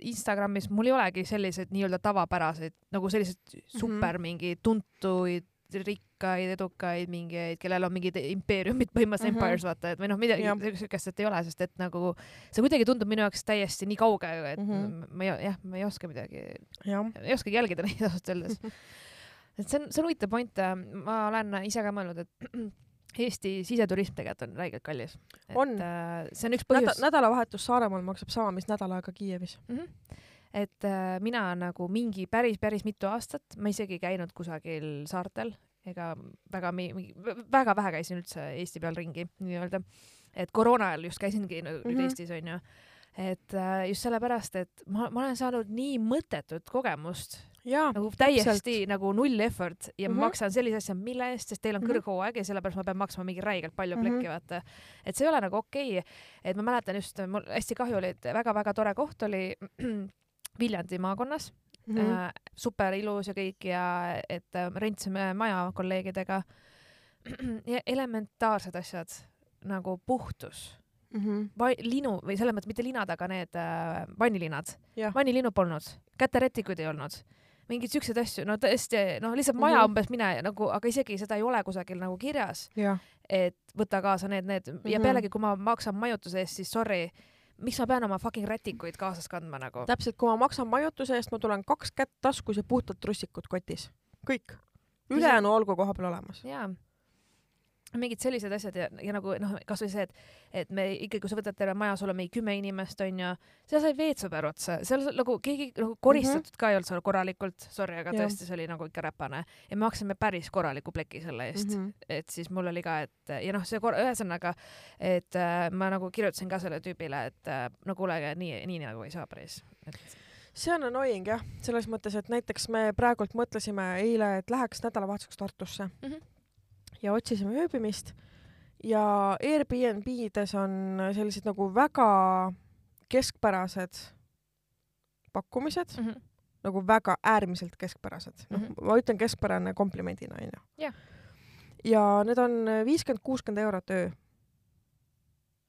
Instagramis, mul ei olegi selliseid nii-öelda tavapäraseid nagu selliseid super mingi tuntuid, rikkaid, edukaid mingeid, kellel on mingid impeeriumid, põhimõtteliselt Mhm. mm -hmm. empires vaata, et või noh, midagi siukest, et ei ole, sest et nagu see kuidagi tundub minu jaoks täiesti nii kauge, et mm Mhm. -hmm. ma ei, jah, ma ei oska midagi ei oskagi jälgida neid ausalt öeldes. et see on, see on huvitav point, ma olen ise ka mõelnud, et Eesti siseturism tegelikult on räigelt kallis. On. äh, see on üks Näda, põhjus, nädalavahetus Saaremaal maksab sama, mis nädal aega Kiievis. et äh, mina nagu mingi päris, päris mitu aastat, ma isegi ei käinud kusagil saartel ega väga, väga vähe käisin üldse Eesti peal ringi nii-öelda. et koroona ajal just käisingi nüüd mm. -hmm. Eestis onju. et äh, just sellepärast, et ma, ma olen saanud nii mõttetut kogemust nagu täiesti nagu null effort ja mm. -hmm. maksan sellise asja, mille eest, sest teil on Mhm. kõrghooaeg ja sellepärast ma pean maksma mingi räigelt palju Mhm. plekki, vaata. et see ei ole nagu okei okay.. et ma mäletan just, mul hästi kahju oli, et väga-väga tore koht oli Viljandi maakonnas mm. -hmm. äh, super ilus ja kõik ja et äh, rentsime maja kolleegidega. ja elementaarsed asjad nagu puhtus, Mhm. linu või selles mõttes mitte linad, aga need äh, vannilinad Jah. vannilinnud polnud, käterätikuid ei olnud, mingeid siukseid asju, no tõesti, noh, lihtsalt maja Mhm. umbes mine nagu, aga isegi seda ei ole kusagil nagu kirjas, et võta kaasa need, need ja Mhm. pealegi, kui ma maksan majutuse eest, siis sorry, miks ma pean oma fucking rätikuid kaasas kandma nagu? täpselt, kui ma maksan majutuse eest, ma tulen kaks kätt taskus ja puhtad trussikud kotis. kõik. ülejäänu olgu koha peal olemas. jaa. Mingid sellised asjad ja, ja nagu noh, kasvõi see, et, et me ikkagi, kui sa võtad terve maja, sul on mingi kümme inimest onju, seal sai veetsõber otsa, seal nagu keegi nagu koristatud mm -hmm. ka ei olnud seal korralikult, sorry, aga Jah. tõesti, see oli nagu ikka räpane ja me maksime päris korraliku pleki selle eest mm. -hmm. et siis mul oli ka, et ja noh, see ühesõnaga, et äh, ma nagu kirjutasin ka selle tüübile, et äh, no kuule, nii, nii nagu ei saa päris, et see on annoying jah, selles mõttes, et näiteks me praegult mõtlesime eile, et läheks nädalavahetuseks Tartusse Mhm. Ja otsisime ööbimist ja Airbnb-des on sellised nagu väga keskpärased pakkumised mm. -hmm. nagu väga äärmiselt keskpärased. noh mm. -hmm. ma ütlen keskpärane komplimendina onju. Jah. ja need on viiskümmend, kuuskümmend eurot öö.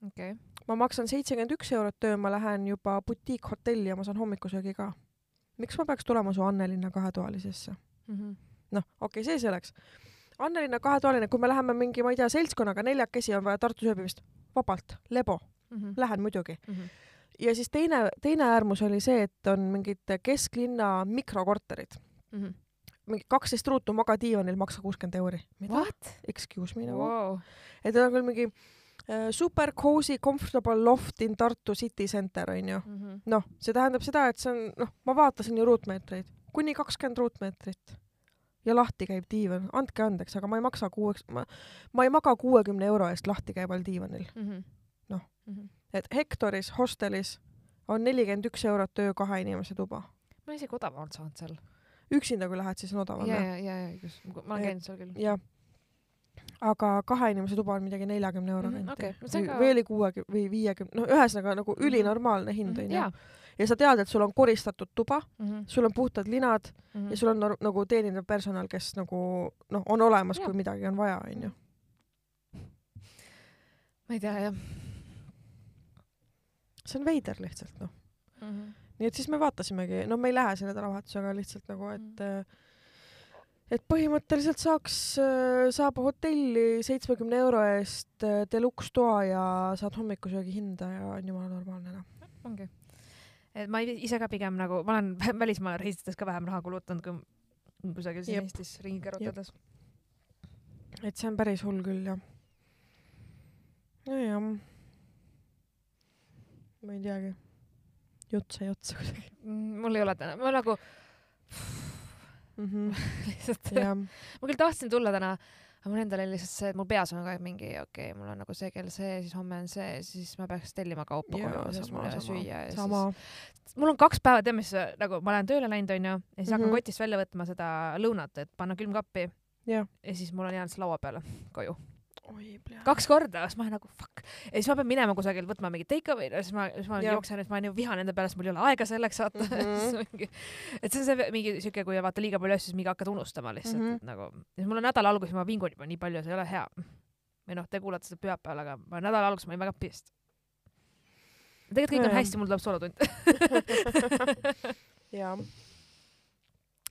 okei. ma maksan seitsekümmend üks eurot öö, ma lähen juba butiikhotelli ja ma saan hommikusöögi ka. miks ma peaks tulema su Annelinna kahetoalisesse? Mhm. noh, okei okay,, see selleks. Annelinna kahetoaline, kui me läheme mingi, ma ei tea, seltskonnaga neljakesi on vaja Tartus ööbimist, vabalt, lebo, Mhm. lähen muidugi. ja siis teine, teine äärmus oli see, et on mingid kesklinna mikrokorterid, mingi kaksteist ruutu magadiivanil, maksa kuuskümmend euri. What? Excuse me nagu Wow. et on küll mingi äh, super cozy comfortable loft in Tartu city center onju. Mhm. noh, see tähendab seda, et see on, noh, ma vaatasin ju ruutmeetreid, kuni kakskümmend ruutmeetrit ja lahti käib diivan, andke andeks, aga ma ei maksa kuueks, ma, ma ei maga kuuekümne euro eest lahti käival diivanil. Mhm. Noh. Mhm. et Hektoris hostelis on nelikümmend üks eurot öö kahe inimese tuba. ma isegi odavamalt saanud seal. üksinda kui lähed, siis on odavam ja, ja, ja, ja, just, ma olen käinud seal küll. jah. aga kahe inimese tuba on midagi neljakümne euro Mhm, kanti no see on või, ka- või oli kuuekümne või viiekümne, no ühesõnaga nagu Mhm. ülinormaalne hind onju jaa. Ja sa tead, et sul on koristatud tuba, Mhm. sul on puhtad linad ja sul on nagu teenindav personal, kes nagu noh, on olemas, kui midagi on vaja, onju. ma ei tea jah see on veider lihtsalt noh. mm. -hmm. nii et siis me vaatasimegi, no me ei lähe selle nädalavahetusega lihtsalt nagu, et Mm. et põhimõtteliselt saaks, saab hotelli seitsmekümne euro eest äh, deluxe toa ja saad hommikusöögi hinda ja on jumala normaalne noh. ongi. Et ma ise ka pigem nagu, ma olen välismaal reisides ka vähem raha kulutanud kui kusagil siin Jep. Eestis ringi kerutades. et see on päris hull küll jah. nojah. ma ei teagi. jutt sai otsa kuidagi Mm, mul ei ole täna, ma nagu mm. -hmm. lihtsalt, ma küll tahtsin tulla täna, aga mul endal oli lihtsalt see, et mul peas on ka mingi okei okay,, mul on nagu see kell see, siis homme on see, siis ma peaks tellima kaupa Jaa, koju, sest mul ei ole süüa ja sama. siis mul on kaks päeva, tead mis, nagu ma olen tööle läinud, onju, ja siis hakkan Mhm. kotist välja võtma seda lõunat, et panna külmkappi jah. ja siis mul on jäänud see laua peale koju. Kaks korda, siis ma olen nagu fuck. ja siis ma pean minema kusagil võtma mingi take away'd ja siis ma, siis ma Jah. jooksen, et ma olen ju vihane enda peale, sest mul ei ole aega selleks vaata mm. -hmm. et see on see mingi siuke, kui vaata liiga palju asju, siis mingi hakkad unustama lihtsalt mm. -hmm. et nagu, siis mul on nädala alguses, ma vingun juba nii palju ja see ei ole hea. või noh, te kuulate seda pühapäeval, aga ma nädala alguses ma olin väga pissed. tegelikult kõik on hästi, mul tuleb soolotund. jah.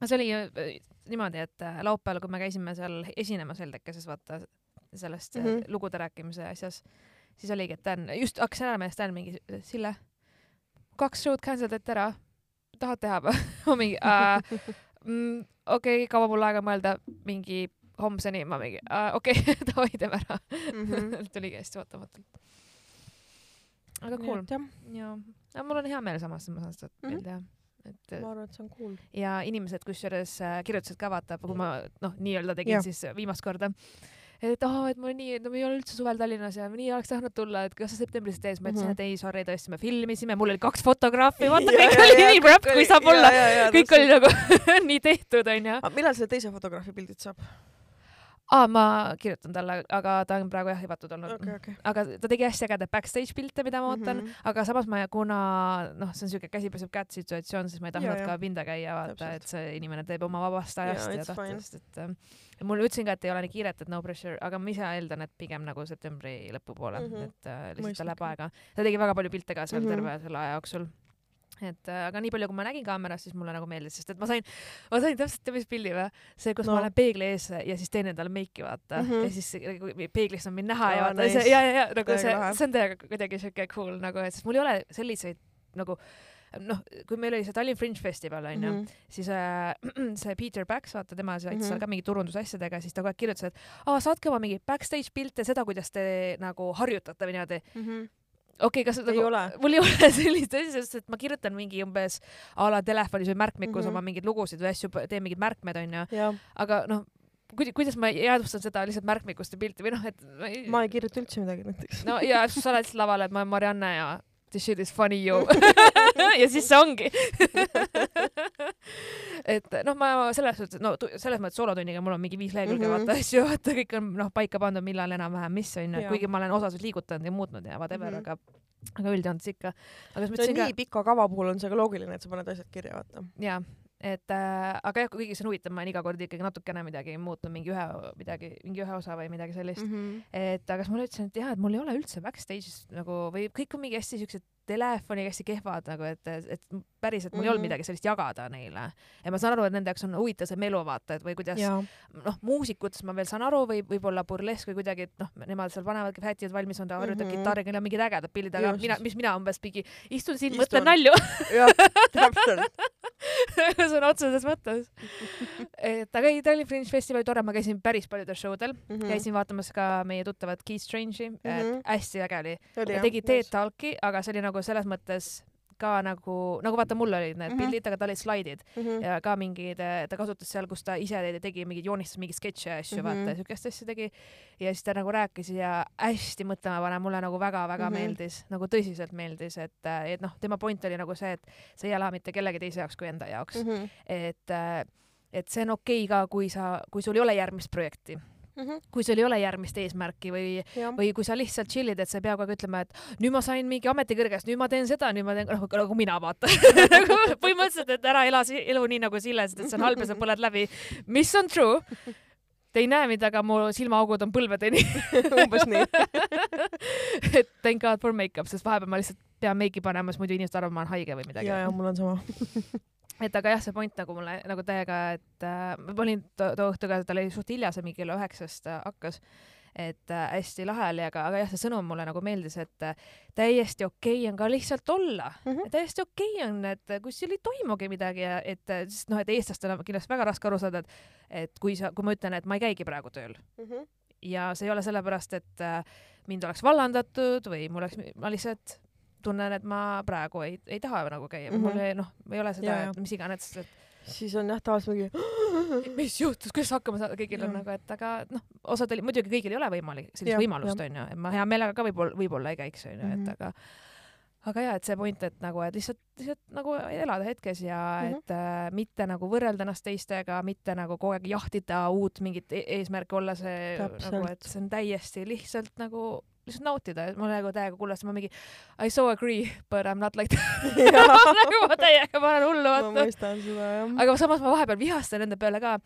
see oli äh, niimoodi, et äh, laupäeval, kui me käisime seal esinemas Heldekeses, vaata sellest mm Mhm. -hmm. lugude rääkimise asjas, siis oligi, et Dan, just hakkasin ära meelest, Dan mingi, Sille, kaks show'd cancel dati ära, tahad teha või? ma mingi äh,, mm, okei okay,, kaua mul aega mõelda, mingi homseni, ma mingi äh, okei okay, davai, teeme ära Mhm. tuligi hästi ootamatult. aga cool, jaa, aga mul on hea meel samas, et ma saan seda Mhm. veel teha, et ma arvan, et see on cool. ja inimesed kusjuures äh, kirjutasid ka vaata, kui ma noh, nii-öelda tegin Jah. siis viimast korda, et aa, et mul nii, no me ei ole üldse suvel Tallinnas ja nii oleks tahtnud tulla, et kas sa septembris teed, siis ma ütlesin mm, -hmm. et ei, sorry, tõesti, me filmisime, mul oli kaks fotograafi, vaata kõik ja, oli ja, nii prep, kui saab ja, olla, kõik täpselt. oli nagu nii tehtud, onju. millal selle teise fotograafi pildid saab? aa, ma kirjutan talle, aga ta on praegu jah hivatud olnud okei, okei. aga ta tegi hästi ägedaid backstage pilte, mida ma ootan mm. -hmm. aga samas ma, kuna noh, see on siuke käsi peseb kätt situatsioon, siis ma ei tahtnud Ja, ja. ka pinda käia, vaata, et see inimene teeb oma vabast ajast ja fine. tahtest, et äh, ja mul ütlesin ka, et ei ole nii kiiret, et no pressure, aga ma ise eeldan, et pigem nagu septembri lõpupoole mm. -hmm. et äh, lihtsalt tal läheb aega. ta tegi väga palju pilte ka seal mm. -hmm. terve selle aja jooksul et äh, aga nii palju, kui ma nägin kaamerast, siis mulle nagu meeldis, sest et ma sain, ma sain täpselt, tead mis pildi või? see, kus no. Ma olen peegli ees ja siis teen endale meiki, vaata mm, Mhm. -hmm. ja siis nagu peeglist on mind näha ja Aa, vaata nice. see ja, ja, ja nagu see see on täiega kuidagi siuke cool nagu, et sest mul ei ole selliseid nagu noh, kui meil oli see Tallinn Fringe festival onju mm, Mhm. -hmm. siis äh, see Peter Bax, vaata tema siis aitas mm -hmm. Mhm. seal ka mingi turundusasjadega, siis ta kogu aeg kirjutas, et aa, saatke oma mingeid backstage pilte, seda, kuidas te nagu harjutate või niimoodi. Okei okay,, kas ei nagu, ole. mul ei ole sellist asja, sest et ma kirjutan mingi umbes a la telefonis või märkmikus mm Mhm. -hmm. oma mingeid lugusid või asju, teen mingeid märkmeid onju, aga noh, kuida-, kuidas ma jäädvustan seda lihtsalt märkmikust ja pilti või noh, et ma ei, ma ei kirjuta üldse midagi näiteks. no ja sa oled lihtsalt laval, et ma olen Marianne ja this shit is funny you ja siis see ongi et noh, ma selles suhtes, no selles mõttes soolotunniga mul on mingi viis lehekülge mm -hmm. vaata asju, vaata kõik on noh paika pandud, millal enam-vähem mis onju, Jaa. kuigi ma olen osasid liigutanud ja muutnud ja whatever mm, -hmm. aga aga üldjoontes ikka. aga siis no mõtlesin ka nii, pika kava puhul on see ka loogiline, et sa paned asjad kirja, vaata. jaa, et äh, aga jah, kuigi see on huvitav, ma olen iga kord ikkagi natukene midagi muutnud, mingi ühe midagi, mingi ühe osa või midagi sellist mm. -hmm. et aga siis ma ütlesin, et jah, et mul ei ole üldse backstage'is nagu või kõik on mingi hästi siuksed telefoniga hästi kehvad nagu, et, et päriselt mul mm -hmm. ei olnud Mhm. midagi sellist jagada neile. ja ma saan aru, et nende jaoks on huvitav see melu vaata, et või kuidas noh, muusikutest ma veel saan aru või võib-olla burlesk või kuidagi, et noh, nemad seal panevadki sätivad valmis, on ta harjutab mm. -hmm. kitarriga, neil on mingid ägedad pildid, aga mina, mis mina umbes mingi istun siin, mõtlen nalju jah, täpselt. sõna otseses mõttes. et aga ei, Tallinn Fringe Festival tore, ma käisin päris paljudel show del mm. -hmm. käisin vaatamas ka meie tuttavat Keith Strange'i mm, -hmm. Et hästi äge oli. ta tegi TED Talki, aga see oli nagu selles mõttes ka nagu, nagu vaata, mul olid need mm Mhm. -hmm. pildid, aga tal olid slaidid -hmm. ja ka mingid, ta kasutas seal, kus ta ise tegi mingeid, joonistas mingeid sketše ja asju mm, Mhm. -hmm. vaata, siukest asja tegi. ja siis ta nagu rääkis ja hästi mõtlemapanev, mulle nagu väga-väga mm Mhm. -hmm. meeldis, nagu tõsiselt meeldis, et, et noh, tema point oli nagu see, et sa ei ela mitte kellegi teise jaoks kui enda jaoks mm, Mhm. -hmm. et, et see on okei okay ka, kui sa, kui sul ei ole järgmist projekti, Mhm. kui sul ei ole järgmist eesmärki või, või kui sa lihtsalt chill'id, et sa ei pea kogu aeg ütlema, et nüüd ma sain mingi ametikõrgest, nüüd ma teen seda, nüüd ma teen, noh nagu mina vaata nagu põhimõtteliselt, et ära ela elu nii nagu Sille, sest et see on halb ja sa põled läbi, mis on true. Te ei näe mind, aga mu silmaaugud on põlvedeni umbes nii. et thank god for make-up, sest vahepeal ma lihtsalt pean meiki panema, sest muidu inimesed arvavad, ma olen haige või midagi ja, ja mul on sama. Et aga jah, see point nagu mulle nagu täiega, et äh, ma olin too, too õhtu ka, ta oli suht hilja, see mingi kella üheksast äh, hakkas, et äh, hästi lahe oli, aga, aga jah, see sõnum mulle nagu meeldis, et äh, täiesti okei okay on ka lihtsalt olla mm. -hmm. täiesti okei okay on, et kui sul ei toimugi midagi ja et äh, sest noh, et eestlastel on kindlasti väga raske aru saada, et et kui sa, kui ma ütlen, et ma ei käigi praegu tööl Mhm. ja see ei ole sellepärast, et äh, mind oleks vallandatud või mul oleks, ma lihtsalt tunnen, et ma praegu ei, ei taha nagu käia mm, Mhm. -hmm. mul ei noh, ei ole seda Ja, ja. et mis iganes, et siis on jah, tavaliselt mingi. mis juhtus, kuidas hakkama saada, kõigil on Jah. nagu, et aga noh, osadel muidugi kõigil ei ole võimalik sellist Jah, võimalust onju, et ma hea meelega ka võib-olla, võib-olla ei käiks onju mm, -hmm. Mhm. et aga aga ja, et see point, et nagu, et lihtsalt, lihtsalt nagu elada hetkes ja mm Mhm. -hmm. et äh, mitte nagu võrrelda ennast teistega, mitte nagu kogu aeg jahtida uut mingit e eesmärki olla see Täpselt. nagu, et see on täiesti lihtsalt nagu lihtsalt nautida, ma nagu täiega kuulasin, ma mingi I so agree but I m not like that nagu ma täiega panen hullu ma vaata mõistan seda jah. aga samas ma vahepeal vihastan nende peale ka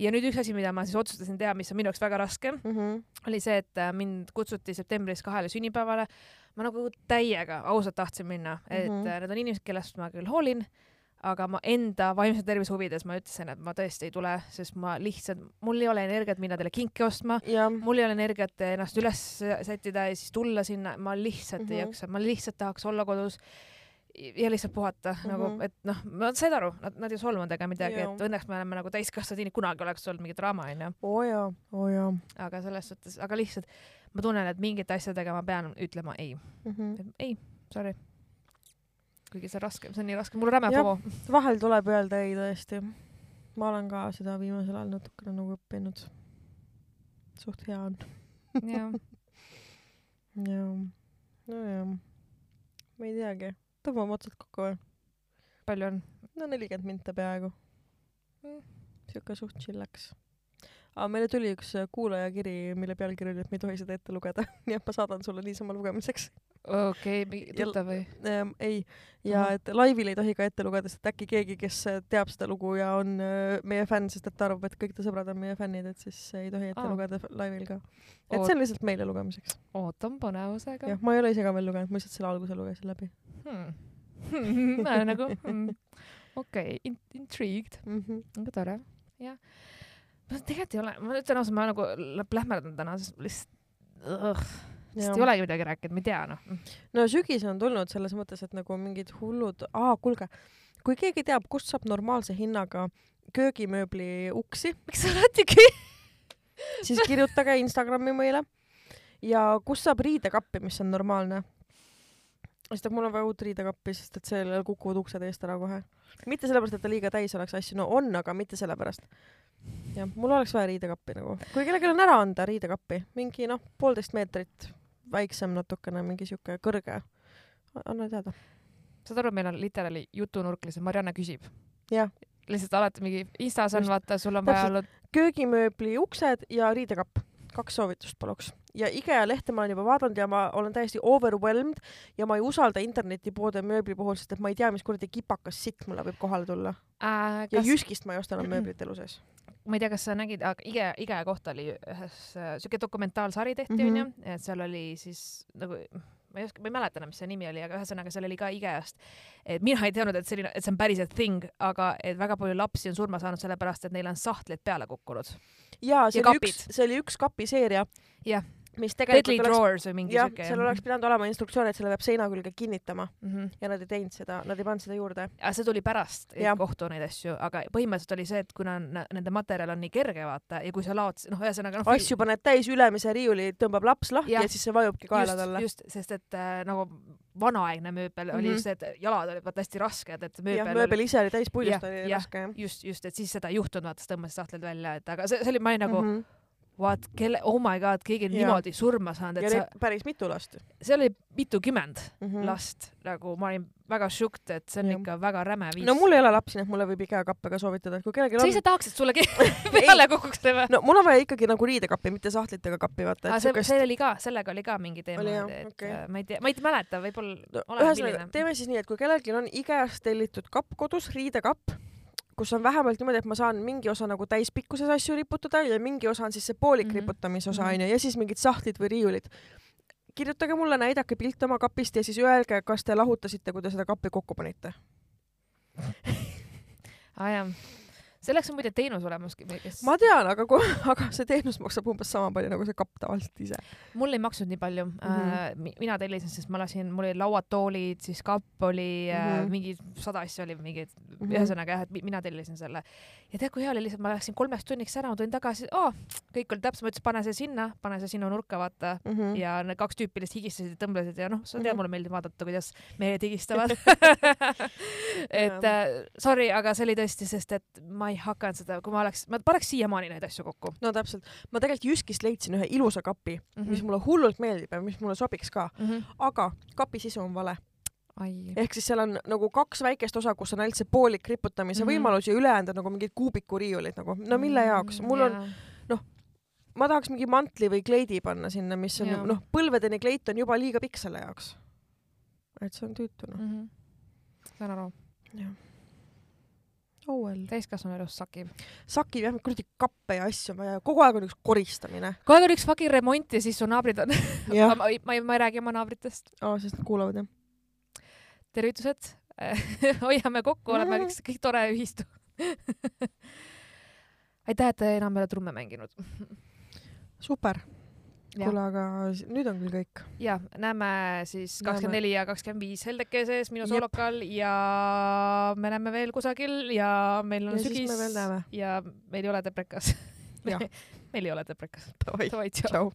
ja nüüd üks asi, mida ma siis otsustasin teha, mis on minu jaoks väga raske, Mhm. oli see, et äh, mind kutsuti septembris kahele sünnipäevale. ma nagu täiega ausalt tahtsin minna, et mm. -hmm. need on inimesed, kellest ma küll hoolin, aga ma enda vaimse tervise huvides ma ütlesin, et ma tõesti ei tule, sest ma lihtsalt, mul ei ole energiat minna teile kinke ostma, mul ei ole energiat ennast üles sättida ja siis tulla sinna, ma lihtsalt mm -hmm. ei Mhm. jaksa, ma lihtsalt tahaks olla kodus ja lihtsalt puhata mm -hmm. nagu, Mhm. et noh, ma sain aru, nad, nad ei solvunud ega midagi, et õnneks me oleme nagu täiskasvanud inimesed, kunagi oleks olnud mingi draama onju, oo jaa, oo jaa. aga selles suhtes, aga lihtsalt ma tunnen, et mingite asjadega ma pean ütlema ei, Mhm. et ei, sorry. Kuigi see on raske, see on nii raske, mul räme Jah. fomo. vahel tuleb öelda ei tõesti. ma olen ka seda viimasel ajal natukene nagu õppinud. suht hea on. jah, jaa, nojah. ma ei teagi, tõmbame otsad kokku või? palju on? no nelikümmend minta peaaegu Mm.. siuke suht chillaks. Aga meile tuli üks kuulajakiri, mille pealkiri oli, et me ei tohi seda ette lugeda, nii et ma saadan sulle niisama lugemiseks okei okay,, tuttav või? ähm,. ei, ja Ahah. et laivil ei tohi ka ette lugeda, sest äkki keegi, kes äh, teab seda lugu ja on äh, meie fänn, sest et ta arvab, et kõik ta sõbrad on meie fännid, et siis ei tohi ette Aa. lugeda laivil ka. et Oot- see on lihtsalt meile lugemiseks. ootan põnevusega jah, ma ei ole ise ka veel lugenud, ma lihtsalt selle alguse lugesin läbi hmm. nagu hmm. okei okay,, intrigued, mm. -hmm. aga tore, jah. Ma tegelikult ei ole, ma ütlen ausalt, ma nagu lä- plähmerdan täna, sest lihtsalt, sest ei olegi midagi rääkinud, ma ei tea noh. no sügis on tulnud selles mõttes, et nagu mingid hullud, aa kuulge, kui keegi teab, kust saab normaalse hinnaga köögimööbli uksi, miks sa oletegi? siis kirjutage Instagrami meile. ja kust saab riidekappi, mis on normaalne? sest et mul on vaja uut riidekappi, sest et sellel kukuvad uksed eest ära kohe. Mitte sellepärast, et ta liiga täis oleks asju, no on, aga mitte sellepärast. jah, mul oleks vaja riidekappi nagu, kui kellelgi on ära anda riidekappi, mingi noh, poolteist meetrit väiksem natukene, mingi siuke kõrge, anna teada. saad aru, meil on literaali jutunurk lihtsalt, Marianne küsib. jah, lihtsalt alati mingi Instas on vaata, sul on vaja olnud, köögimööbli uksed ja riidekapp, kaks soovitust paluks. ja IKEA lehte ma olen juba vaadanud ja ma olen täiesti overwhelmed ja ma ei usalda internetipoode mööbli puhul, sest et ma ei tea, mis kuradi kipakas sitt mulle võib kohale tulla. äh, ja kas, Jyskist ma ei osta enam mööblit elu sees. ma ei tea, kas sa nägid, aga IKEA, IKEA kohta oli ühes äh, siuke dokumentaalsari tehti Mhm. onju, et seal oli siis nagu ma ei oska, ma ei mäleta enam, mis see nimi oli, aga ühesõnaga seal oli ka IKEA-st. et mina ei teadnud, et selline, et see on päriselt thing, aga et väga palju lapsi on surma saanud sellepärast, et neil on sahtlid peale kukkunud. Ja see oli kapid. üks, see oli üks kapiseeria. Jah. Mis Deadly tegelikult oleks, Drawers või mingi siuke. seal oleks pidanud olema instruktsioon, et selle peab seina külge kinnitama mm. -hmm. ja nad ei teinud seda, nad ei pannud seda juurde. aga see tuli pärast kohtu neid asju, aga põhimõtteliselt oli see, et kuna nende materjal on nii kerge, vaata, ja kui sa laod, noh, ühesõnaga noh, asju paned täis, ülemise riiuli tõmbab laps lahti Jah. ja siis see vajubki kaela talle. just, sest et äh, nagu vanaaegne mööbel mm -hmm. oli just see, et jalad olid vaata hästi rasked, et jah, mööbel, mööbel ise oli täis puidust, oli jah. raske just, just, et siis seda ei juhtunud, vaata, siis tõmbasid sahtlid välja, et aga see, see oli, ma olin nagu mm. -hmm. what, kelle, oh my god, keegi on niimoodi surma saanud, ja et sa neid, päris mitu last see oli mitukümmend mm. mm. last, nagu ma olin väga šokt, et see on Jah. ikka väga räme viis. no mul ei ole lapsi, nii et mulle võib IKEA kappe ka soovitada, et kui kellelgi sa on ise tahaks, et sulle keegi peale kukuks või? no mul on vaja ikkagi nagu riidekappi, mitte sahtlitega kappi, vaata. aga see, see oli ka, sellega oli ka mingi teema et okay. ma ei tea, ma ei mäleta, võib-olla no, ühesõnaga, teeme siis nii, et kui kellelgi on IKEA-st tellitud kapp kodus, riidekapp, kus on vähemalt niimoodi, et ma saan mingi osa nagu täispikkuses asju riputada ja mingi osa on siis see poolik mm. -hmm. riputamisosa Mhm. onju mm -hmm. ja siis mingid sahtlid või riiulid. kirjutage mulle, näidake pilt oma kapist ja siis öelge, kas te lahutasite, kui te seda kappi kokku panite. aa jaa, selleks on muide teenus olemas, kes ma tean, aga aga see teenus maksab umbes sama palju nagu see kapp tavaliselt ise. mul ei maksnud nii palju mm. -hmm. mina tellisin, sest ma lasin, mul olid lauad, toolid, siis kapp oli mm, -hmm. Mingi sada asja oli mingi mm. -hmm. ühesõnaga jah, et mi- mina tellisin selle. ja tead, kui hea oli lihtsalt, ma läksin kolmeks tunniks ära, ma tulin tagasi oh,, kõik oli täpselt, ma ütlesin, pane see sinna, pane see sinna nurka, vaata mm. -hmm. ja need kaks tüüpi lihtsalt higistasid ja tõmblesid ja noh, sa tead, Mhm. mulle meeldib vaadata, kuidas mehed higistavad et äh, sorry, aga see oli tõesti, sest et ma ei hakanud seda, kui ma oleks, ma paneks siiamaani neid asju kokku no täpselt, ma tegelikult Jyskist leidsin ühe ilusa kapi mm, mm. -hmm. mis mulle hullult meeldib ja mis mulle sobiks ka, mm -hmm. aga kapi sisu on vale. ai, ehk siis seal on nagu kaks väikest osa, kus on ainult see poolik riputamise mm. -hmm. võimalus ja ülejäänud on nagu mingid kuubikuriiulid nagu, no mille jaoks, mul on, ma tahaks mingi mantli või kleidi panna sinna, mis on Jaa. noh, põlvedeni kleit on juba liiga pikk selle jaoks. et see on tüütu noh. mm. -hmm. saan aru, oh well. täiskasvanu elus sakib. sakib jah, kuradi kappe ja asju on vaja, kogu aeg on üks koristamine. kogu aeg on üks fucking remont ja siis su naabrid on, ma ei, ma ei, ma ei räägi oma naabritest. aa, sest nad kuulavad jah. tervitused, hoiame kokku, oleme Mhm. üks kõik tore ühistu. aitäh, et te enam ei ole trumme mänginud. super, kuule, aga nüüd on küll kõik. ja näeme siis kakskümmend neli ja kakümmend viis Heldekeses minu soolokal ja me näeme veel kusagil ja meil on ja sügis me ja meil ei ole deprekas. Meil ei ole deprekas. Davai, tšau.